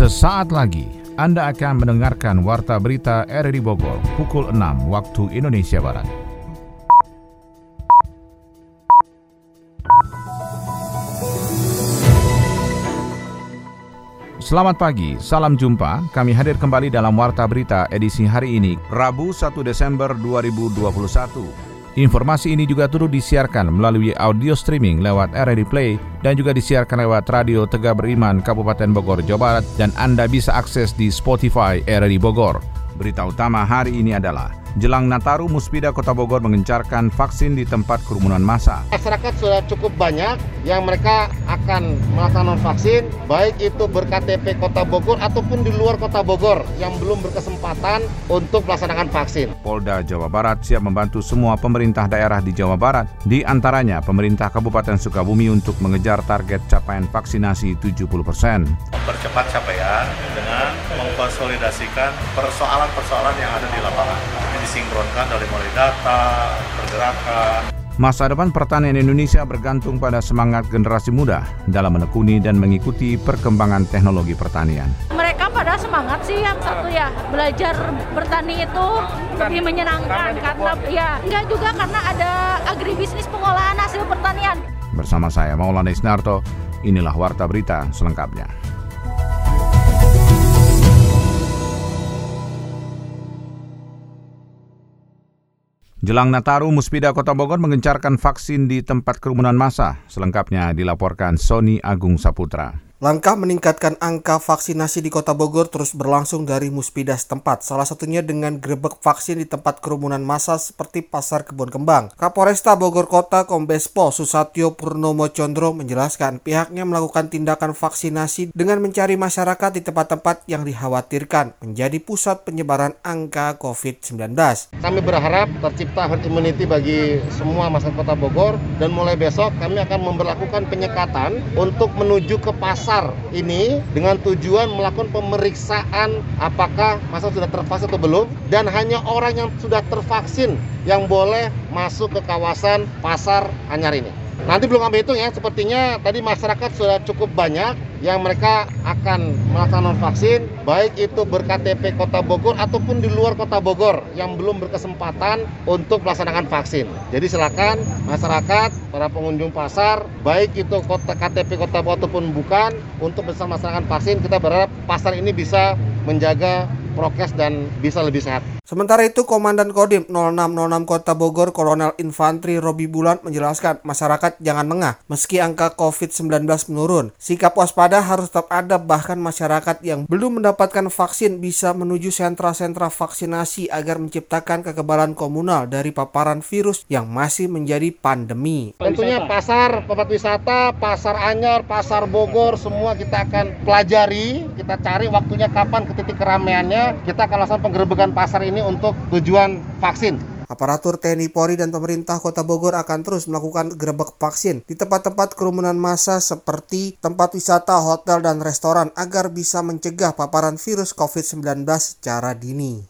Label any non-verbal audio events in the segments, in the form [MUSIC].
Sesaat lagi Anda akan mendengarkan Warta Berita RRI Bogor pukul 6 waktu Indonesia Barat. Selamat pagi, salam jumpa. Kami hadir kembali dalam Warta Berita edisi hari ini, Rabu 1 Desember 2021. Informasi ini juga turut disiarkan melalui audio streaming lewat RRD Play dan juga disiarkan lewat Radio Tegak Beriman Kabupaten Bogor, Jawa Barat dan Anda bisa akses di Spotify RRD Bogor. Berita utama hari ini adalah Jelang Nataru, Muspida Kota Bogor mengencarkan vaksin di tempat kerumunan massa. Masyarakat sudah cukup banyak yang mereka akan melakukan vaksin, baik itu berKTP Kota Bogor ataupun di luar Kota Bogor yang belum berkesempatan untuk melaksanakan vaksin. Polda Jawa Barat siap membantu semua pemerintah daerah di Jawa Barat, di antaranya pemerintah Kabupaten Sukabumi untuk mengejar target capaian vaksinasi 70 persen. Mempercepat capaian dengan mengkonsolidasikan persoalan-persoalan yang ada di lapangan disinkronkan dari mulai data, pergerakan. Masa depan pertanian Indonesia bergantung pada semangat generasi muda dalam menekuni dan mengikuti perkembangan teknologi pertanian. Mereka pada semangat sih yang satu ya belajar bertani itu lebih menyenangkan karena ya enggak juga karena ada agribisnis pengolahan hasil pertanian. Bersama saya Maulana Isnarto, inilah Warta Berita selengkapnya. Jelang Nataru, Muspida Kota Bogor mengencarkan vaksin di tempat kerumunan massa. Selengkapnya dilaporkan Sony Agung Saputra. Langkah meningkatkan angka vaksinasi di Kota Bogor terus berlangsung dari muspida setempat, salah satunya dengan grebek vaksin di tempat kerumunan massa seperti Pasar Kebun Kembang. Kapolresta Bogor Kota Kombes Pol Susatyo Purnomo Condro menjelaskan pihaknya melakukan tindakan vaksinasi dengan mencari masyarakat di tempat-tempat yang dikhawatirkan menjadi pusat penyebaran angka COVID-19. Kami berharap tercipta herd immunity bagi semua masyarakat Kota Bogor dan mulai besok kami akan memperlakukan penyekatan untuk menuju ke pasar pasar ini dengan tujuan melakukan pemeriksaan apakah masa sudah tervaksin atau belum dan hanya orang yang sudah tervaksin yang boleh masuk ke kawasan pasar Anyar ini. Nanti belum kami hitung ya, sepertinya tadi masyarakat sudah cukup banyak yang mereka akan melaksanakan vaksin, baik itu berKTP Kota Bogor ataupun di luar Kota Bogor yang belum berkesempatan untuk melaksanakan vaksin. Jadi silakan masyarakat, para pengunjung pasar, baik itu kota KTP Kota Bogor ataupun bukan, untuk bisa melaksanakan vaksin, kita berharap pasar ini bisa menjaga prokes dan bisa lebih sehat. Sementara itu, Komandan Kodim 0606 Kota Bogor, Kolonel Infantri Robi Bulan menjelaskan masyarakat jangan mengah meski angka COVID-19 menurun. Sikap waspada harus tetap ada bahkan masyarakat yang belum mendapatkan vaksin bisa menuju sentra-sentra vaksinasi agar menciptakan kekebalan komunal dari paparan virus yang masih menjadi pandemi. Tentunya pasar, tempat wisata, pasar Anyar, pasar Bogor, semua kita akan pelajari, kita cari waktunya kapan ke titik keramaiannya, kita akan lakukan penggerbekan pasar ini untuk tujuan vaksin. Aparatur TNI Polri dan pemerintah Kota Bogor akan terus melakukan gerebek vaksin di tempat-tempat kerumunan massa seperti tempat wisata, hotel, dan restoran agar bisa mencegah paparan virus COVID-19 secara dini.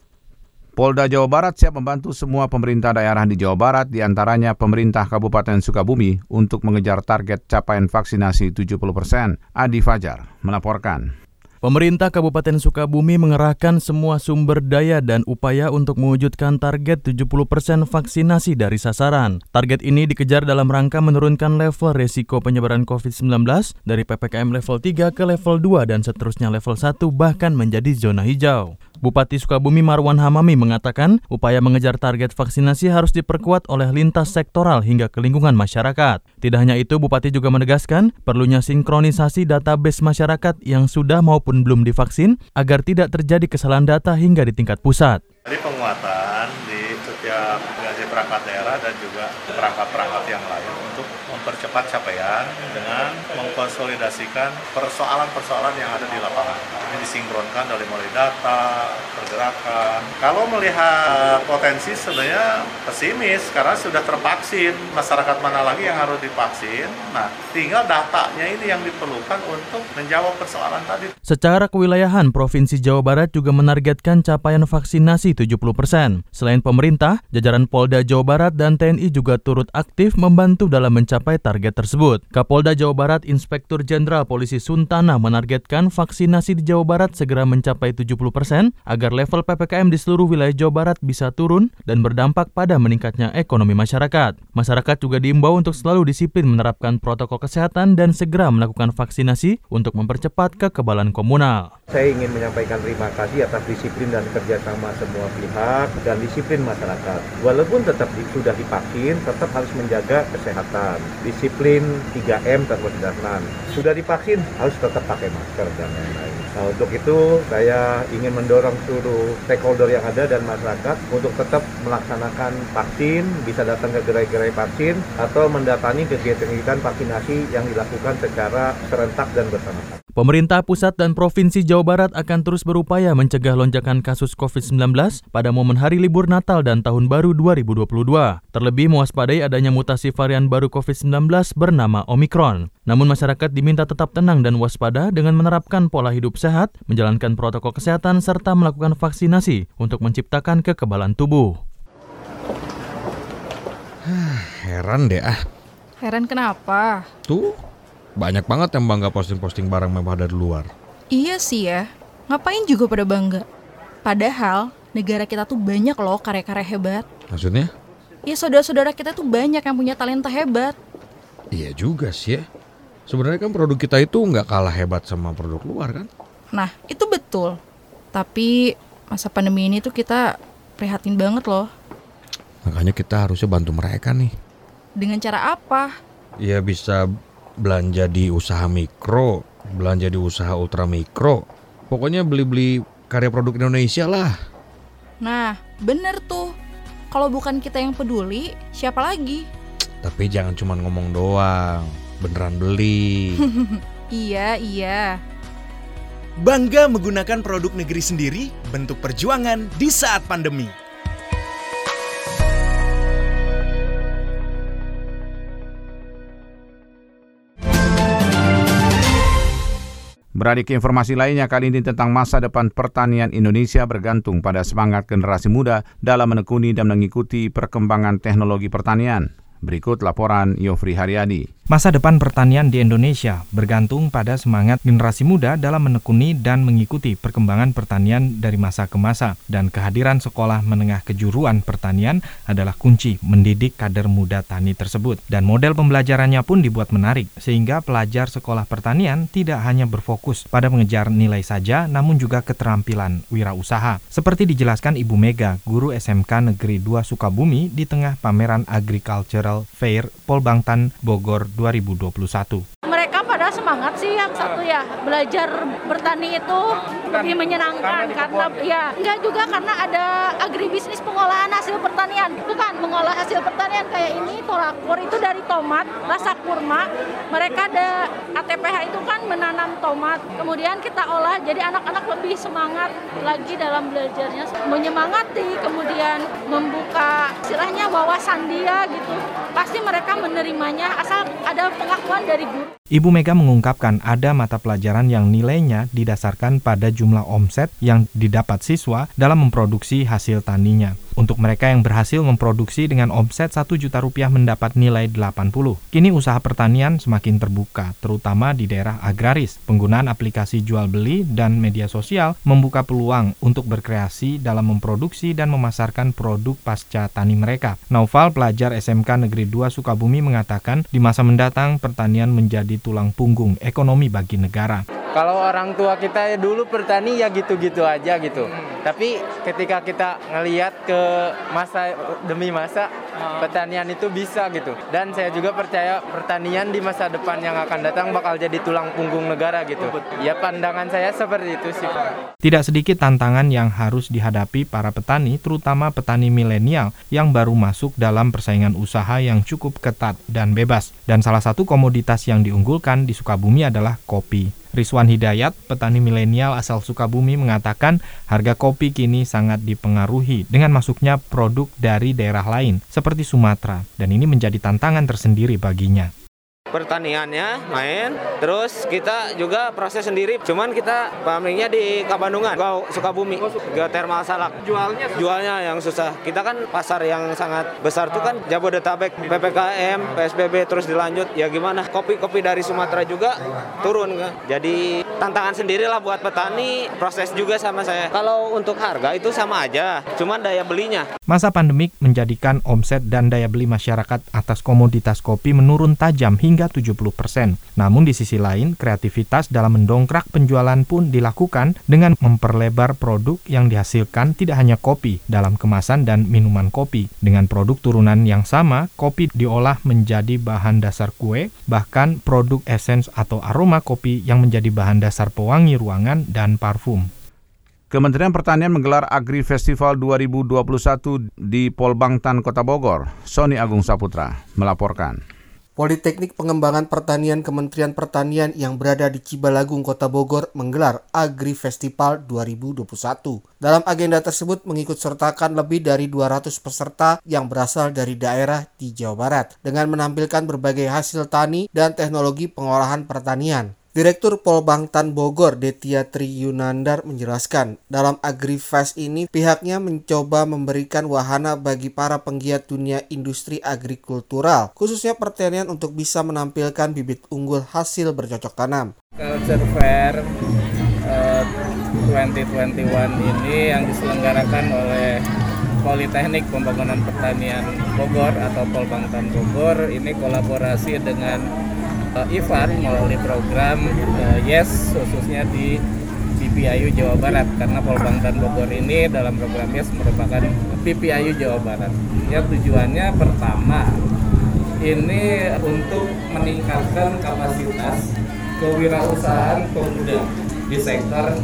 Polda Jawa Barat siap membantu semua pemerintah daerah di Jawa Barat, di antaranya pemerintah Kabupaten Sukabumi, untuk mengejar target capaian vaksinasi 70 persen. Adi Fajar melaporkan. Pemerintah Kabupaten Sukabumi mengerahkan semua sumber daya dan upaya untuk mewujudkan target 70% vaksinasi dari sasaran. Target ini dikejar dalam rangka menurunkan level resiko penyebaran COVID-19 dari PPKM level 3 ke level 2 dan seterusnya level 1 bahkan menjadi zona hijau. Bupati Sukabumi Marwan Hamami mengatakan upaya mengejar target vaksinasi harus diperkuat oleh lintas sektoral hingga ke lingkungan masyarakat. Tidak hanya itu, Bupati juga menegaskan perlunya sinkronisasi database masyarakat yang sudah maupun belum divaksin agar tidak terjadi kesalahan data hingga di tingkat pusat. Jadi penguatan di setiap perangkat daerah dan juga perangkat-perangkat yang lain untuk mempercepat capaian dengan mengkonsolidasikan persoalan-persoalan yang ada di lapangan. Ini disinkronkan dari mulai data, pergerakan. Kalau melihat potensi sebenarnya pesimis karena sudah tervaksin. Masyarakat mana lagi yang harus divaksin? Nah, tinggal datanya ini yang diperlukan untuk menjawab persoalan tadi. Secara kewilayahan, Provinsi Jawa Barat juga menargetkan capaian vaksinasi 70%. Selain pemerintah, jajaran Polda Jawa Barat dan TNI juga turut aktif membantu dalam mencapai target target tersebut. Kapolda Jawa Barat Inspektur Jenderal Polisi Suntana menargetkan vaksinasi di Jawa Barat segera mencapai 70 persen agar level PPKM di seluruh wilayah Jawa Barat bisa turun dan berdampak pada meningkatnya ekonomi masyarakat. Masyarakat juga diimbau untuk selalu disiplin menerapkan protokol kesehatan dan segera melakukan vaksinasi untuk mempercepat kekebalan komunal. Saya ingin menyampaikan terima kasih atas disiplin dan kerjasama semua pihak dan disiplin masyarakat. Walaupun tetap sudah divaksin, tetap harus menjaga kesehatan. Disiplin 3M terus Sudah divaksin, harus tetap pakai masker dan lain-lain. Nah, untuk itu saya ingin mendorong seluruh stakeholder yang ada dan masyarakat untuk tetap melaksanakan vaksin, bisa datang ke gerai-gerai vaksin atau mendatangi kegiatan-kegiatan vaksinasi yang dilakukan secara serentak dan bersama-sama. Pemerintah pusat dan provinsi Jawa Barat akan terus berupaya mencegah lonjakan kasus COVID-19 pada momen hari libur Natal dan Tahun Baru 2022. Terlebih mewaspadai adanya mutasi varian baru COVID-19 bernama Omikron. Namun masyarakat diminta tetap tenang dan waspada dengan menerapkan pola hidup sehat, menjalankan protokol kesehatan serta melakukan vaksinasi untuk menciptakan kekebalan tubuh. Heran deh ah. Heran kenapa? Tuh, banyak banget yang bangga posting-posting barang mewah dari luar. Iya sih ya, ngapain juga pada bangga? Padahal negara kita tuh banyak loh karya-karya hebat. Maksudnya? Ya saudara-saudara kita tuh banyak yang punya talenta hebat. Iya juga sih ya. Sebenarnya kan produk kita itu nggak kalah hebat sama produk luar kan? Nah, itu betul. Tapi masa pandemi ini tuh kita prihatin banget loh. Makanya kita harusnya bantu mereka nih. Dengan cara apa? Ya bisa belanja di usaha mikro, belanja di usaha ultra mikro. Pokoknya beli-beli karya produk Indonesia lah. Nah, bener tuh. Kalau bukan kita yang peduli, siapa lagi? Tapi jangan cuma ngomong doang, beneran beli. [LAUGHS] iya, iya. Bangga menggunakan produk negeri sendiri, bentuk perjuangan di saat pandemi. Beradik informasi lainnya kali ini tentang masa depan pertanian Indonesia bergantung pada semangat generasi muda dalam menekuni dan mengikuti perkembangan teknologi pertanian. Berikut laporan Yofri Haryadi. Masa depan pertanian di Indonesia bergantung pada semangat generasi muda dalam menekuni dan mengikuti perkembangan pertanian dari masa ke masa dan kehadiran sekolah menengah kejuruan pertanian adalah kunci mendidik kader muda tani tersebut. Dan model pembelajarannya pun dibuat menarik sehingga pelajar sekolah pertanian tidak hanya berfokus pada mengejar nilai saja namun juga keterampilan wirausaha. Seperti dijelaskan Ibu Mega, guru SMK Negeri 2 Sukabumi di tengah pameran Agricultural Fair Polbangtan Bogor 2021. Mereka pada semangat sih yang satu ya belajar bertani itu lebih menyenangkan karena ya enggak juga karena ada agribisnis pengolahan hasil pertanian. Bukan mengolah hasil pertanian kayak ini tolakur itu dari tomat rasa kurma. Mereka ada ATPH itu kan menanam tomat kemudian kita olah jadi anak-anak lebih semangat lagi dalam belajarnya. Menyemangati kemudian membuka istilahnya wawasan dia gitu. Pasti mereka menerimanya asal ada pengakuan dari guru. Ibu Mega mengungkapkan ada mata pelajaran yang nilainya didasarkan pada jumlah omset yang didapat siswa dalam memproduksi hasil taninya. Untuk mereka yang berhasil memproduksi dengan omset 1 juta rupiah mendapat nilai 80. Kini usaha pertanian semakin terbuka, terutama di daerah agraris. Penggunaan aplikasi jual beli dan media sosial membuka peluang untuk berkreasi dalam memproduksi dan memasarkan produk pasca tani mereka. Naufal, pelajar SMK Negeri 2 Sukabumi mengatakan di masa mendatang pertanian menjadi tulang punggung ekonomi bagi negara. Kalau orang tua kita dulu pertani ya gitu-gitu aja gitu. Hmm. Tapi ketika kita ngelihat ke masa demi masa hmm. pertanian itu bisa gitu. Dan saya juga percaya pertanian di masa depan yang akan datang bakal jadi tulang punggung negara gitu. Ya pandangan saya seperti itu sih. Tidak sedikit tantangan yang harus dihadapi para petani, terutama petani milenial yang baru masuk dalam persaingan usaha yang cukup ketat dan bebas. Dan salah satu komoditas yang diunggulkan di Sukabumi adalah kopi. Rizwan Hidayat, petani milenial asal Sukabumi mengatakan harga kopi kini sangat dipengaruhi dengan masuknya produk dari daerah lain seperti Sumatera dan ini menjadi tantangan tersendiri baginya. Pertaniannya main, terus kita juga proses sendiri. Cuman kita farmingnya di Kabandungan, Sukabumi, geothermal salak. Jualnya? Jualnya yang susah. Kita kan pasar yang sangat besar tuh kan Jabodetabek, PPKM, PSBB terus dilanjut. Ya gimana? Kopi-kopi dari Sumatera juga turun kan. Jadi tantangan sendiri lah buat petani, proses juga sama saya. Kalau untuk harga itu sama aja, cuman daya belinya. Masa pandemik menjadikan omset dan daya beli masyarakat atas komoditas kopi menurun tajam hingga 70 persen. Namun di sisi lain, kreativitas dalam mendongkrak penjualan pun dilakukan dengan memperlebar produk yang dihasilkan tidak hanya kopi dalam kemasan dan minuman kopi. Dengan produk turunan yang sama, kopi diolah menjadi bahan dasar kue, bahkan produk esens atau aroma kopi yang menjadi bahan dasar pewangi ruangan dan parfum. Kementerian Pertanian menggelar Agri Festival 2021 di Polbangtan, Kota Bogor. Sony Agung Saputra melaporkan. Politeknik Pengembangan Pertanian Kementerian Pertanian yang berada di Cibalagung, Kota Bogor menggelar Agri Festival 2021. Dalam agenda tersebut mengikut sertakan lebih dari 200 peserta yang berasal dari daerah di Jawa Barat dengan menampilkan berbagai hasil tani dan teknologi pengolahan pertanian. Direktur Polbangtan Bogor Detia Tri Yunandar menjelaskan, dalam AgriFest ini pihaknya mencoba memberikan wahana bagi para penggiat dunia industri agrikultural, khususnya pertanian untuk bisa menampilkan bibit unggul hasil bercocok tanam. Culture Fair uh, 2021 ini yang diselenggarakan oleh Politeknik Pembangunan Pertanian Bogor atau Polbangtan Bogor ini kolaborasi dengan uh, Ivan melalui program uh, Yes khususnya di PPIU Jawa Barat karena Polbangtan Bogor ini dalam program Yes merupakan PPIU Jawa Barat. Ya tujuannya pertama ini untuk meningkatkan kapasitas kewirausahaan pemuda di sektor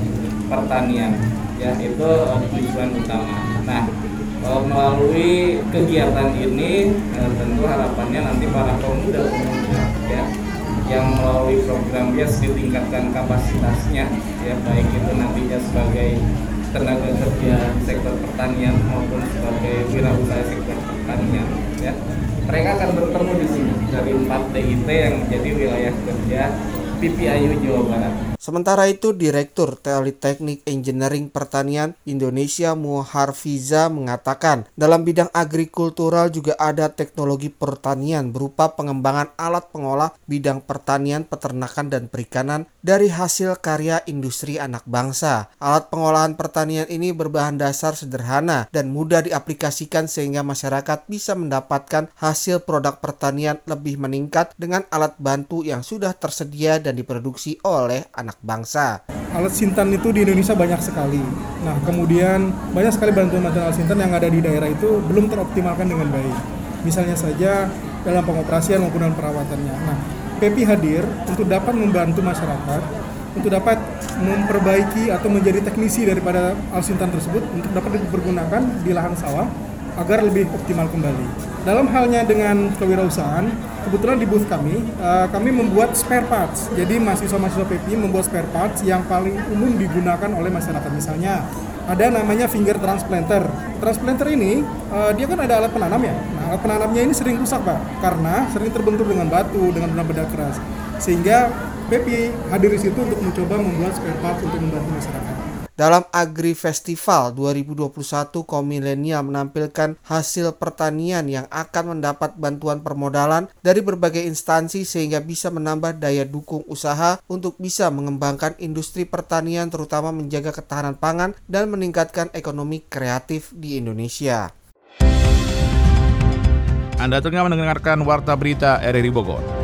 pertanian ya itu uh, tujuan utama. Nah melalui kegiatan ini tentu harapannya nanti para pemuda-pemuda ya yang melalui program BIAS ditingkatkan kapasitasnya ya baik itu nantinya sebagai tenaga kerja sektor pertanian maupun sebagai wirausaha sektor pertanian ya. Mereka akan bertemu di sini dari 4 DIT yang menjadi wilayah kerja PPIU Jawa Barat Sementara itu, Direktur Teknik Engineering Pertanian Indonesia Muharfiza mengatakan, dalam bidang agrikultural juga ada teknologi pertanian berupa pengembangan alat pengolah bidang pertanian, peternakan, dan perikanan dari hasil karya industri anak bangsa. Alat pengolahan pertanian ini berbahan dasar sederhana dan mudah diaplikasikan sehingga masyarakat bisa mendapatkan hasil produk pertanian lebih meningkat dengan alat bantu yang sudah tersedia dan diproduksi oleh anak anak bangsa. Alat Sintan itu di Indonesia banyak sekali. Nah, kemudian banyak sekali bantuan-bantuan alat Sintan yang ada di daerah itu belum teroptimalkan dengan baik. Misalnya saja dalam pengoperasian maupun dalam perawatannya. Nah, PEPI hadir untuk dapat membantu masyarakat untuk dapat memperbaiki atau menjadi teknisi daripada Sintan tersebut untuk dapat dipergunakan di lahan sawah agar lebih optimal kembali. Dalam halnya dengan kewirausahaan, kebetulan di booth kami, uh, kami membuat spare parts. Jadi mahasiswa-mahasiswa PPI membuat spare parts yang paling umum digunakan oleh masyarakat. Misalnya ada namanya finger transplanter. Transplanter ini uh, dia kan ada alat penanam ya. Nah, alat penanamnya ini sering rusak pak, karena sering terbentur dengan batu, dengan benda-benda keras. Sehingga PPI hadir di situ untuk mencoba membuat spare parts untuk membantu masyarakat. Dalam Agri Festival 2021, kaum milenial menampilkan hasil pertanian yang akan mendapat bantuan permodalan dari berbagai instansi sehingga bisa menambah daya dukung usaha untuk bisa mengembangkan industri pertanian terutama menjaga ketahanan pangan dan meningkatkan ekonomi kreatif di Indonesia. Anda tengah mendengarkan Warta Berita RRI Bogor.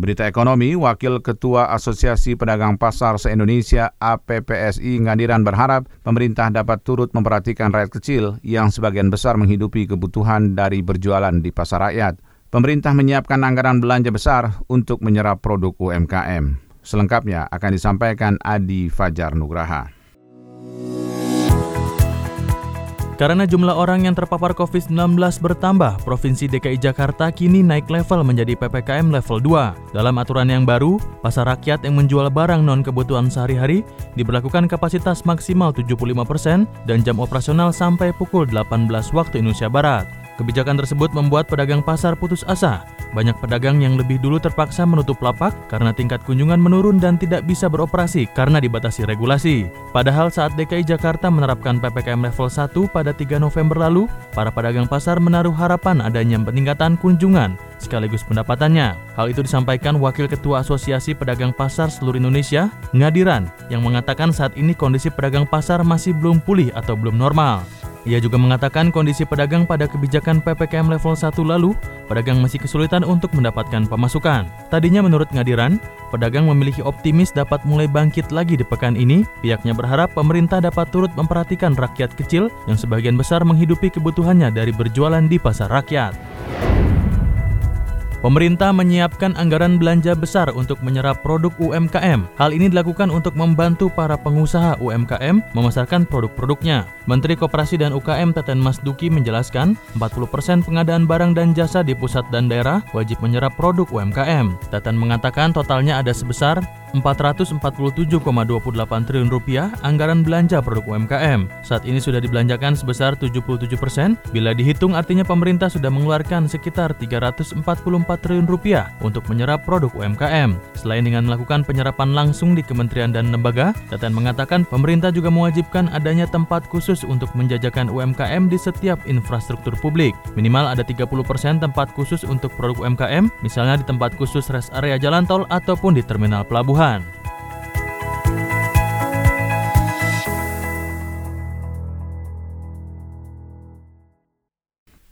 Berita ekonomi, Wakil Ketua Asosiasi Pedagang Pasar se-Indonesia APPSI Ngandiran berharap pemerintah dapat turut memperhatikan rakyat kecil yang sebagian besar menghidupi kebutuhan dari berjualan di pasar rakyat. Pemerintah menyiapkan anggaran belanja besar untuk menyerap produk UMKM. Selengkapnya akan disampaikan Adi Fajar Nugraha. Karena jumlah orang yang terpapar COVID-19 bertambah, Provinsi DKI Jakarta kini naik level menjadi PPKM level 2. Dalam aturan yang baru, pasar rakyat yang menjual barang non-kebutuhan sehari-hari diberlakukan kapasitas maksimal 75% dan jam operasional sampai pukul 18 waktu Indonesia Barat. Kebijakan tersebut membuat pedagang pasar putus asa. Banyak pedagang yang lebih dulu terpaksa menutup lapak karena tingkat kunjungan menurun dan tidak bisa beroperasi karena dibatasi regulasi. Padahal saat DKI Jakarta menerapkan PPKM level 1 pada 3 November lalu, para pedagang pasar menaruh harapan adanya peningkatan kunjungan sekaligus pendapatannya. Hal itu disampaikan Wakil Ketua Asosiasi Pedagang Pasar Seluruh Indonesia, Ngadiran, yang mengatakan saat ini kondisi pedagang pasar masih belum pulih atau belum normal. Ia juga mengatakan kondisi pedagang pada kebijakan PPKM level 1 lalu, pedagang masih kesulitan untuk mendapatkan pemasukan. Tadinya menurut Ngadiran, pedagang memiliki optimis dapat mulai bangkit lagi di pekan ini. Pihaknya berharap pemerintah dapat turut memperhatikan rakyat kecil yang sebagian besar menghidupi kebutuhannya dari berjualan di pasar rakyat. Pemerintah menyiapkan anggaran belanja besar untuk menyerap produk UMKM. Hal ini dilakukan untuk membantu para pengusaha UMKM memasarkan produk-produknya. Menteri Koperasi dan UKM Teten Mas Duki menjelaskan, 40% pengadaan barang dan jasa di pusat dan daerah wajib menyerap produk UMKM. Teten mengatakan totalnya ada sebesar 447,28 triliun rupiah anggaran belanja produk UMKM. Saat ini sudah dibelanjakan sebesar 77 persen. Bila dihitung artinya pemerintah sudah mengeluarkan sekitar 344 triliun rupiah untuk menyerap produk UMKM. Selain dengan melakukan penyerapan langsung di kementerian dan lembaga, Teten mengatakan pemerintah juga mewajibkan adanya tempat khusus untuk menjajakan UMKM di setiap infrastruktur publik. Minimal ada 30 persen tempat khusus untuk produk UMKM, misalnya di tempat khusus rest area jalan tol ataupun di terminal pelabuhan. Tuhan.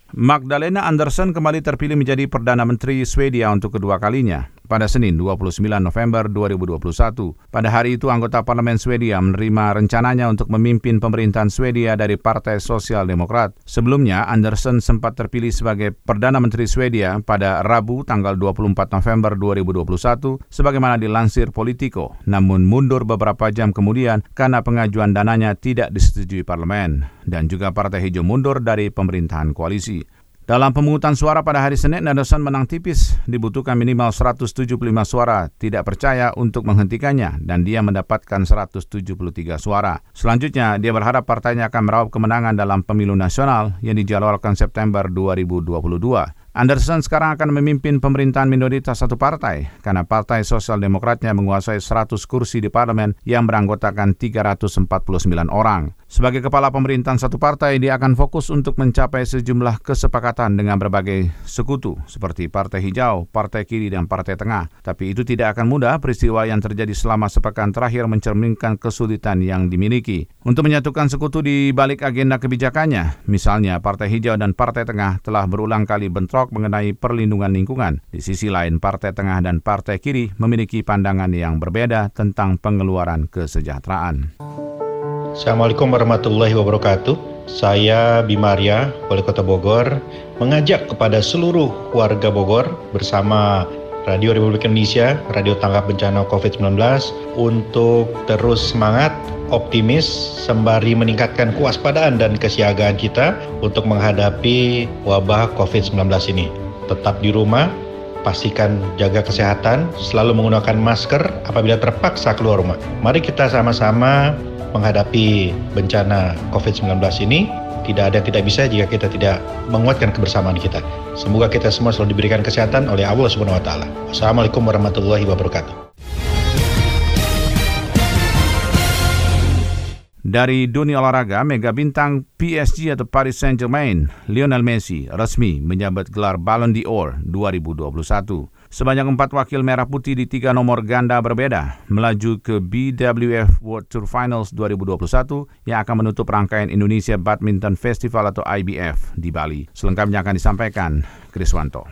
Magdalena Andersson kembali terpilih menjadi Perdana Menteri Swedia untuk kedua kalinya pada Senin 29 November 2021. Pada hari itu anggota parlemen Swedia menerima rencananya untuk memimpin pemerintahan Swedia dari Partai Sosial Demokrat. Sebelumnya, Anderson sempat terpilih sebagai Perdana Menteri Swedia pada Rabu tanggal 24 November 2021 sebagaimana dilansir Politico, namun mundur beberapa jam kemudian karena pengajuan dananya tidak disetujui parlemen dan juga Partai Hijau mundur dari pemerintahan koalisi. Dalam pemungutan suara pada hari Senin, Anderson menang tipis, dibutuhkan minimal 175 suara tidak percaya untuk menghentikannya dan dia mendapatkan 173 suara. Selanjutnya, dia berharap partainya akan meraup kemenangan dalam pemilu nasional yang dijadwalkan September 2022. Anderson sekarang akan memimpin pemerintahan minoritas satu partai karena Partai Sosial Demokratnya menguasai 100 kursi di parlemen yang beranggotakan 349 orang. Sebagai kepala pemerintahan satu partai, dia akan fokus untuk mencapai sejumlah kesepakatan dengan berbagai sekutu seperti Partai Hijau, Partai Kiri, dan Partai Tengah. Tapi itu tidak akan mudah peristiwa yang terjadi selama sepekan terakhir mencerminkan kesulitan yang dimiliki. Untuk menyatukan sekutu di balik agenda kebijakannya, misalnya Partai Hijau dan Partai Tengah telah berulang kali bentrok mengenai perlindungan lingkungan. Di sisi lain, Partai Tengah dan Partai Kiri memiliki pandangan yang berbeda tentang pengeluaran kesejahteraan. Assalamualaikum warahmatullahi wabarakatuh. Saya Bimaria, Wali Kota Bogor, mengajak kepada seluruh warga Bogor bersama Radio Republik Indonesia, Radio Tanggap Bencana COVID-19 untuk terus semangat, optimis, sembari meningkatkan kewaspadaan dan kesiagaan kita untuk menghadapi wabah COVID-19 ini. Tetap di rumah, pastikan jaga kesehatan, selalu menggunakan masker apabila terpaksa keluar rumah. Mari kita sama-sama menghadapi bencana COVID-19 ini tidak ada tidak bisa jika kita tidak menguatkan kebersamaan kita. Semoga kita semua selalu diberikan kesehatan oleh Allah Subhanahu wa taala. Assalamualaikum warahmatullahi wabarakatuh. Dari dunia olahraga, mega bintang PSG atau Paris Saint-Germain, Lionel Messi, resmi menyabet gelar Ballon d'Or 2021. Sebanyak empat wakil merah putih di tiga nomor ganda berbeda melaju ke BWF World Tour Finals 2021 yang akan menutup rangkaian Indonesia Badminton Festival atau IBF di Bali. Selengkapnya akan disampaikan Kriswanto.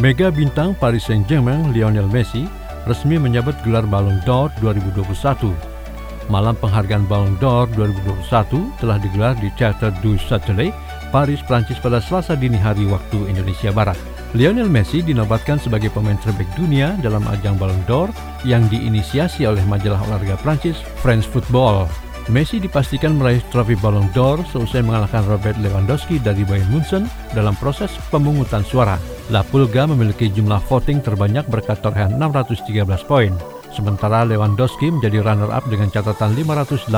Mega bintang Paris Saint-Germain Lionel Messi resmi menyabet gelar Ballon d'Or 2021 Malam penghargaan Ballon d'Or 2021 telah digelar di Theatre du Châtelet, Paris, Prancis pada Selasa dini hari waktu Indonesia Barat. Lionel Messi dinobatkan sebagai pemain terbaik dunia dalam ajang Ballon d'Or yang diinisiasi oleh majalah olahraga Prancis France Football. Messi dipastikan meraih trofi Ballon d'Or seusai mengalahkan Robert Lewandowski dari Bayern Munchen dalam proses pemungutan suara. La Pulga memiliki jumlah voting terbanyak berkat torehan 613 poin. Sementara Lewandowski menjadi runner-up dengan catatan 580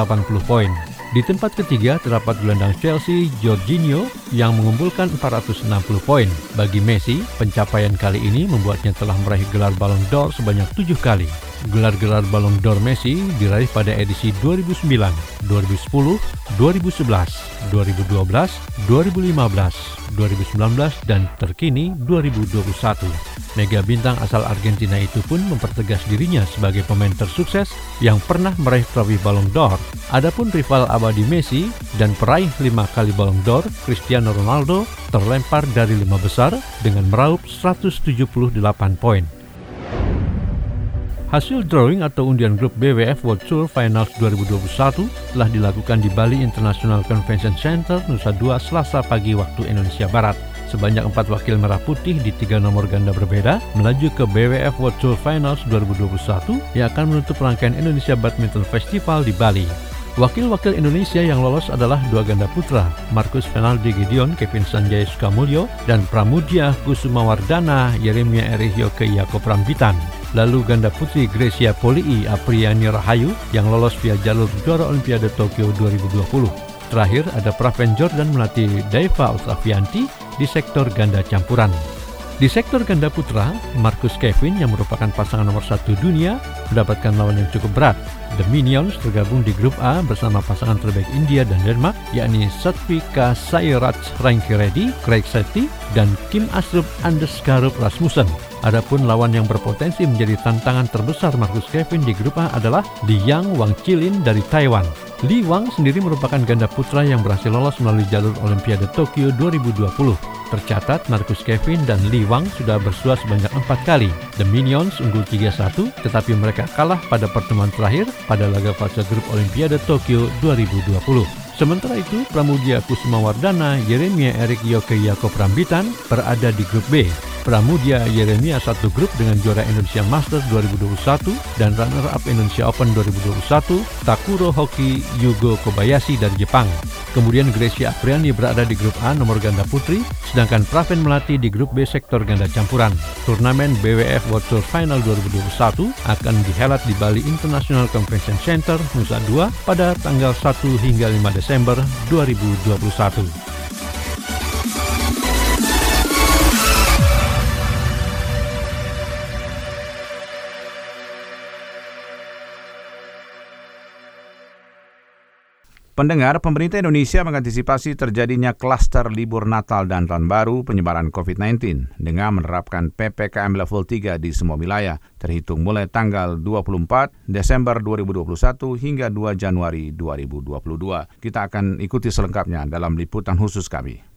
poin. Di tempat ketiga terdapat gelandang Chelsea, Jorginho, yang mengumpulkan 460 poin. Bagi Messi, pencapaian kali ini membuatnya telah meraih gelar Ballon d'Or sebanyak tujuh kali. Gelar-gelar Ballon d'Or Messi diraih pada edisi 2009, 2010, 2011, 2012, 2015, 2019, dan terkini 2021. Mega bintang asal Argentina itu pun mempertegas dirinya sebagai pemain tersukses yang pernah meraih trofi Ballon d'Or. Adapun rival abadi Messi dan peraih lima kali Ballon d'Or, Cristiano Ronaldo, terlempar dari lima besar dengan meraup 178 poin. Hasil drawing atau undian grup BWF World Tour Finals 2021 telah dilakukan di Bali International Convention Center Nusa Dua Selasa pagi waktu Indonesia Barat. Sebanyak empat wakil merah putih di tiga nomor ganda berbeda melaju ke BWF World Tour Finals 2021 yang akan menutup rangkaian Indonesia Badminton Festival di Bali. Wakil-wakil Indonesia yang lolos adalah dua ganda putra, Marcus Fenaldi Gideon, Kevin Sanjay Sukamulyo, dan Pramudia Kusumawardana Yeremia Erihyo Yaakob Rambitan. Lalu ganda putri Gracia Polii Apriani Rahayu yang lolos via jalur juara Olimpiade Tokyo 2020. Terakhir ada Praven Jordan melatih Daiva Ultravianti di sektor ganda campuran. Di sektor ganda putra, Marcus Kevin yang merupakan pasangan nomor satu dunia mendapatkan lawan yang cukup berat. The Minions tergabung di grup A bersama pasangan terbaik India dan Denmark, yakni Satvika Sairaj Reddy, Craig Sethi, dan Kim Asrup Anderskarup Rasmussen. Adapun lawan yang berpotensi menjadi tantangan terbesar Marcus Kevin di grup A adalah Liang Wang Chilin dari Taiwan. Li Wang sendiri merupakan ganda putra yang berhasil lolos melalui jalur Olimpiade Tokyo 2020. Tercatat Marcus Kevin dan Li Wang sudah bersua sebanyak empat kali. The Minions unggul 3-1, tetapi mereka kalah pada pertemuan terakhir pada laga fase grup Olimpiade Tokyo 2020. Sementara itu, Pramudia Kusumawardana, Yeremia Erik Yoke Yakob Rambitan berada di grup B Pramudia Yeremia satu grup dengan juara Indonesia Masters 2021 dan runner-up Indonesia Open 2021 Takuro Hoki Yugo Kobayashi dari Jepang. Kemudian Gracia Apriani berada di grup A nomor ganda putri, sedangkan Praven Melati di grup B sektor ganda campuran. Turnamen BWF World Tour Final 2021 akan dihelat di Bali International Convention Center Nusa Dua pada tanggal 1 hingga 5 Desember 2021. Pendengar, pemerintah Indonesia mengantisipasi terjadinya klaster libur Natal dan Tahun Baru penyebaran COVID-19 dengan menerapkan PPKM level 3 di semua wilayah, terhitung mulai tanggal 24 Desember 2021 hingga 2 Januari 2022. Kita akan ikuti selengkapnya dalam liputan khusus kami.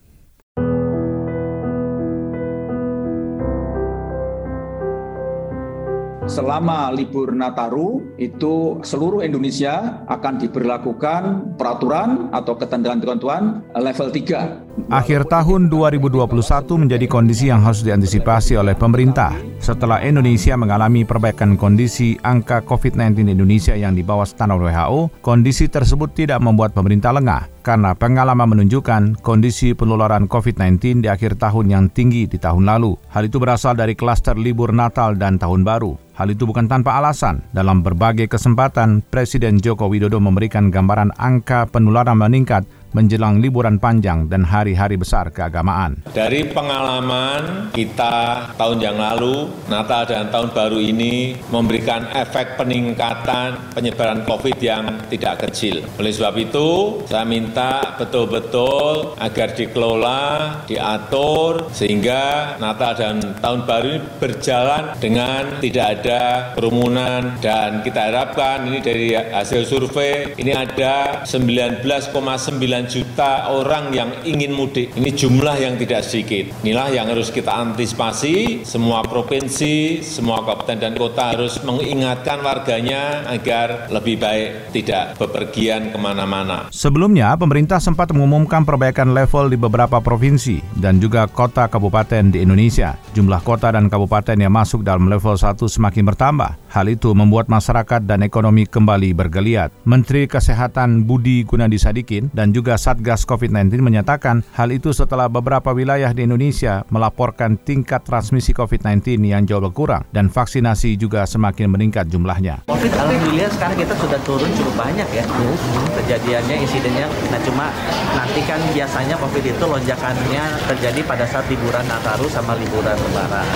Selama libur Nataru itu seluruh Indonesia akan diberlakukan peraturan atau ketentuan-ketentuan level 3. Akhir tahun 2021 menjadi kondisi yang harus diantisipasi oleh pemerintah setelah Indonesia mengalami perbaikan kondisi angka COVID-19 Indonesia yang di bawah standar WHO, kondisi tersebut tidak membuat pemerintah lengah karena pengalaman menunjukkan kondisi penularan COVID-19 di akhir tahun yang tinggi di tahun lalu. Hal itu berasal dari klaster libur Natal dan Tahun Baru. Hal itu bukan tanpa alasan. Dalam berbagai kesempatan, Presiden Joko Widodo memberikan gambaran angka penularan meningkat menjelang liburan panjang dan hari-hari besar keagamaan. Dari pengalaman kita tahun yang lalu, Natal dan Tahun Baru ini memberikan efek peningkatan penyebaran COVID yang tidak kecil. Oleh sebab itu, saya minta betul-betul agar dikelola, diatur, sehingga Natal dan Tahun Baru ini berjalan dengan tidak ada kerumunan dan kita harapkan ini dari hasil survei ini ada 19,9 juta orang yang ingin mudik. Ini jumlah yang tidak sedikit. Inilah yang harus kita antisipasi. Semua provinsi, semua kabupaten dan kota harus mengingatkan warganya agar lebih baik tidak bepergian ke mana-mana. Sebelumnya, pemerintah sempat mengumumkan perbaikan level di beberapa provinsi dan juga kota kabupaten di Indonesia. Jumlah kota dan kabupaten yang masuk dalam level 1 semakin bertambah. Hal itu membuat masyarakat dan ekonomi kembali bergeliat. Menteri Kesehatan Budi Gunadi Sadikin dan juga juga Satgas COVID-19 menyatakan hal itu setelah beberapa wilayah di Indonesia melaporkan tingkat transmisi COVID-19 yang jauh berkurang dan vaksinasi juga semakin meningkat jumlahnya. COVID alhamdulillah sekarang kita sudah turun cukup banyak ya kejadiannya, insidennya. Nah cuma nanti kan biasanya COVID itu lonjakannya terjadi pada saat liburan Nataru sama liburan Lebaran.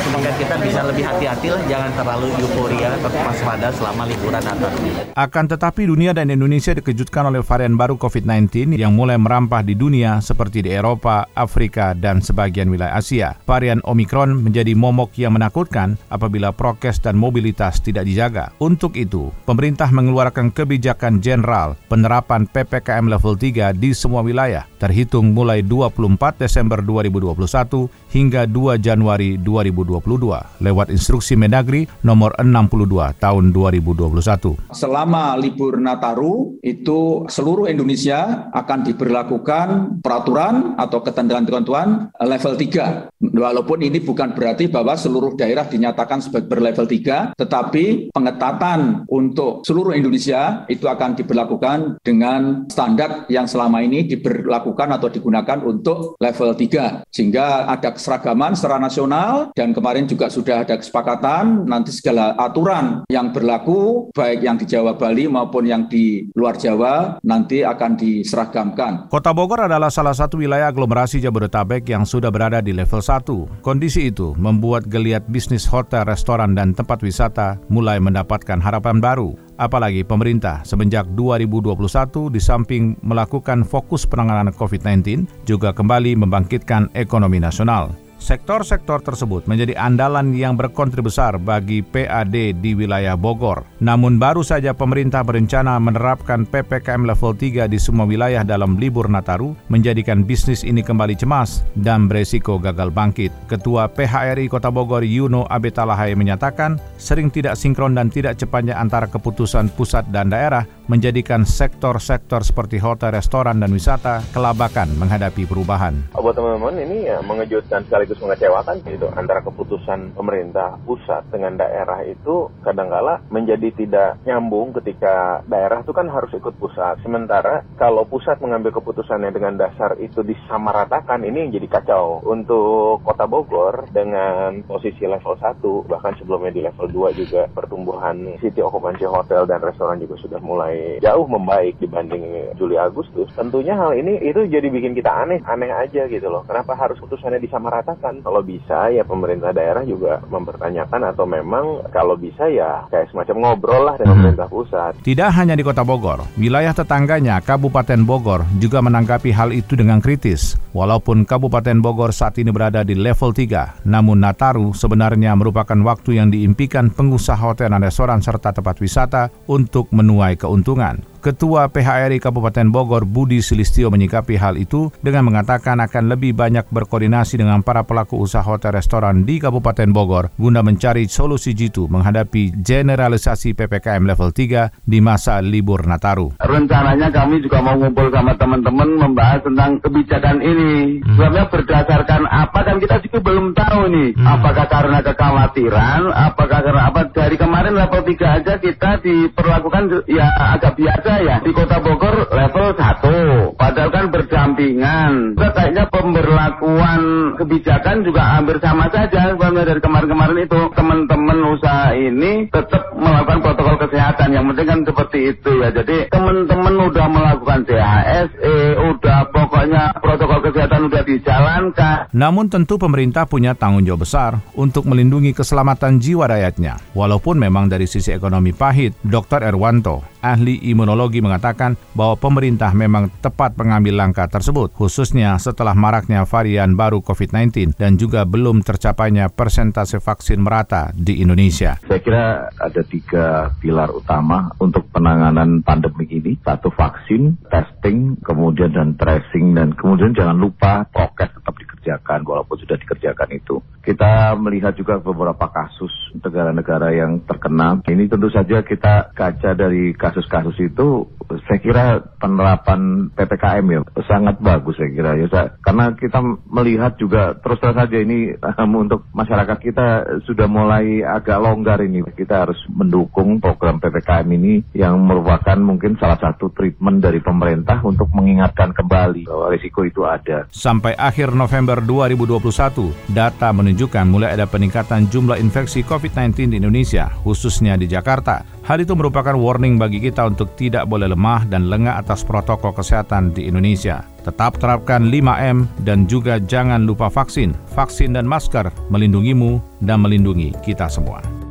Sehingga kita bisa lebih hati-hati lah, jangan terlalu euforia atau waspada selama liburan Nataru. Akan tetapi dunia dan Indonesia dikejutkan oleh varian baru COVID-19 yang mulai merampah di dunia seperti di Eropa, Afrika, dan sebagian wilayah Asia. Varian Omikron menjadi momok yang menakutkan apabila prokes dan mobilitas tidak dijaga. Untuk itu, pemerintah mengeluarkan kebijakan general penerapan PPKM level 3 di semua wilayah terhitung mulai 24 Desember 2021 hingga 2 Januari 2022 lewat instruksi Mendagri nomor 62 tahun 2021. Selama libur Nataru itu seluruh Indonesia akan diberlakukan peraturan atau ketentuan-ketentuan level 3. Walaupun ini bukan berarti bahwa seluruh daerah dinyatakan sebagai berlevel 3, tetapi pengetatan untuk seluruh Indonesia itu akan diberlakukan dengan standar yang selama ini diberlakukan atau digunakan untuk level 3. Sehingga ada keseragaman secara nasional dan kemarin juga sudah ada kesepakatan nanti segala aturan yang berlaku baik yang di Jawa Bali maupun yang di luar Jawa nanti akan diseragamkan. Kota Bogor adalah salah satu wilayah aglomerasi Jabodetabek yang sudah berada di level 1. Kondisi itu membuat geliat bisnis hotel, restoran, dan tempat wisata mulai mendapatkan harapan baru. Apalagi pemerintah semenjak 2021 di samping melakukan fokus penanganan COVID-19 juga kembali membangkitkan ekonomi nasional. Sektor-sektor tersebut menjadi andalan yang berkontribusi besar bagi PAD di wilayah Bogor. Namun baru saja pemerintah berencana menerapkan PPKM level 3 di semua wilayah dalam libur Nataru, menjadikan bisnis ini kembali cemas dan beresiko gagal bangkit. Ketua PHRI Kota Bogor Yuno Abetalahai menyatakan, sering tidak sinkron dan tidak cepatnya antara keputusan pusat dan daerah menjadikan sektor-sektor seperti hotel, restoran, dan wisata kelabakan menghadapi perubahan. Buat teman-teman ini ya mengejutkan sekaligus mengecewakan gitu antara keputusan pemerintah pusat dengan daerah itu kadangkala menjadi tidak nyambung ketika daerah itu kan harus ikut pusat. Sementara kalau pusat mengambil keputusannya dengan dasar itu disamaratakan ini yang jadi kacau. Untuk Kota Bogor dengan posisi level 1 bahkan sebelumnya di level 2 juga pertumbuhan city occupancy hotel dan restoran juga sudah mulai jauh membaik dibanding Juli Agustus. Tentunya hal ini itu jadi bikin kita aneh, aneh aja gitu loh. Kenapa harus putusannya disamaratakan? Kalau bisa ya pemerintah daerah juga mempertanyakan atau memang kalau bisa ya kayak semacam ngobrol lah dengan pemerintah pusat. Tidak hanya di Kota Bogor, wilayah tetangganya Kabupaten Bogor juga menanggapi hal itu dengan kritis. Walaupun Kabupaten Bogor saat ini berada di level 3, namun Nataru sebenarnya merupakan waktu yang diimpikan pengusaha hotel dan restoran serta tempat wisata untuk menuai keuntungan keuntungan. Ketua PHRI Kabupaten Bogor Budi Silistio menyikapi hal itu dengan mengatakan akan lebih banyak berkoordinasi dengan para pelaku usaha hotel restoran di Kabupaten Bogor guna mencari solusi jitu menghadapi generalisasi PPKM level 3 di masa libur Nataru. Rencananya kami juga mau ngumpul sama teman-teman membahas tentang kebijakan ini. Sebabnya berdasarkan apa kan kita juga belum tahu nih. Apakah karena kekhawatiran, apakah karena apa dari kemarin level 3 aja kita diperlakukan ya agak biasa ya di Kota Bogor level 1 padahal kan berdampingan. Kayaknya pemberlakuan kebijakan juga hampir sama saja sebenarnya dari kemarin-kemarin itu. Teman-teman usaha ini tetap melakukan protokol kesehatan. Yang penting kan seperti itu ya. Jadi teman-teman udah melakukan CHSE udah pokoknya protokol kesehatan udah dijalankan. Namun tentu pemerintah punya tanggung jawab besar untuk melindungi keselamatan jiwa rakyatnya. Walaupun memang dari sisi ekonomi pahit, Dr. Erwanto, ahli imunologi mengatakan bahwa pemerintah memang tepat mengambil langkah tersebut, khususnya setelah maraknya varian baru COVID-19 dan juga belum tercapainya persentase vaksin merata di Indonesia. Saya kira ada tiga pilar utama untuk penanganan pandemi ini. Satu vaksin, testing, kemudian dan tracing, dan kemudian jangan lupa prokes tetap dikerjakan walaupun sudah dikerjakan itu. Kita melihat juga beberapa kasus negara-negara yang terkena. Ini tentu saja kita kaca dari kasus-kasus itu Saya kira penerapan PPKM ya sangat bagus saya kira ya. Karena kita melihat juga terus terus saja ini untuk masyarakat kita sudah mulai agak longgar ini. Kita harus mendukung program PPKM ini yang merupakan mungkin salah satu treatment dari pemerintah untuk mengingatkan kembali bahwa risiko itu ada. Sampai akhir November 2021, data menunjukkan mulai ada peningkatan jumlah infeksi COVID-19 di Indonesia, khususnya di Jakarta. Hal itu merupakan warning bagi kita untuk tidak boleh lemah dan lengah atas protokol kesehatan di Indonesia. Tetap terapkan 5M dan juga jangan lupa vaksin. Vaksin dan masker melindungimu dan melindungi kita semua.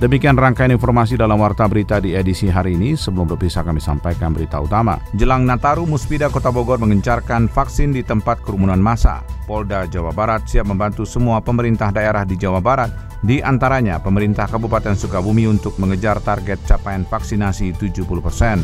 Demikian rangkaian informasi dalam Warta Berita di edisi hari ini. Sebelum berpisah kami sampaikan berita utama. Jelang Nataru, Muspida Kota Bogor mengencarkan vaksin di tempat kerumunan massa. Polda Jawa Barat siap membantu semua pemerintah daerah di Jawa Barat, di antaranya pemerintah Kabupaten Sukabumi untuk mengejar target capaian vaksinasi 70 persen.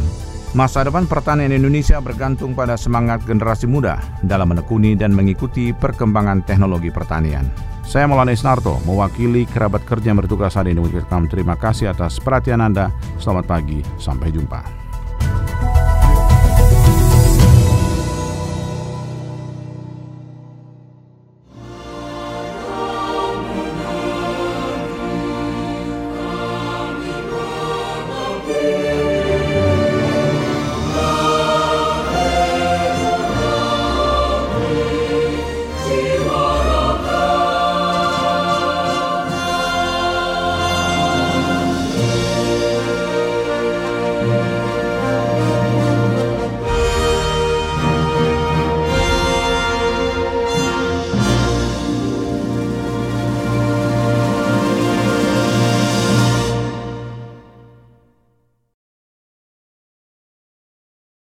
Masa depan pertanian Indonesia bergantung pada semangat generasi muda dalam menekuni dan mengikuti perkembangan teknologi pertanian. Saya Maulana Isnarto, mewakili kerabat kerja yang bertugas hari ini terima kasih atas perhatian Anda. Selamat pagi, sampai jumpa.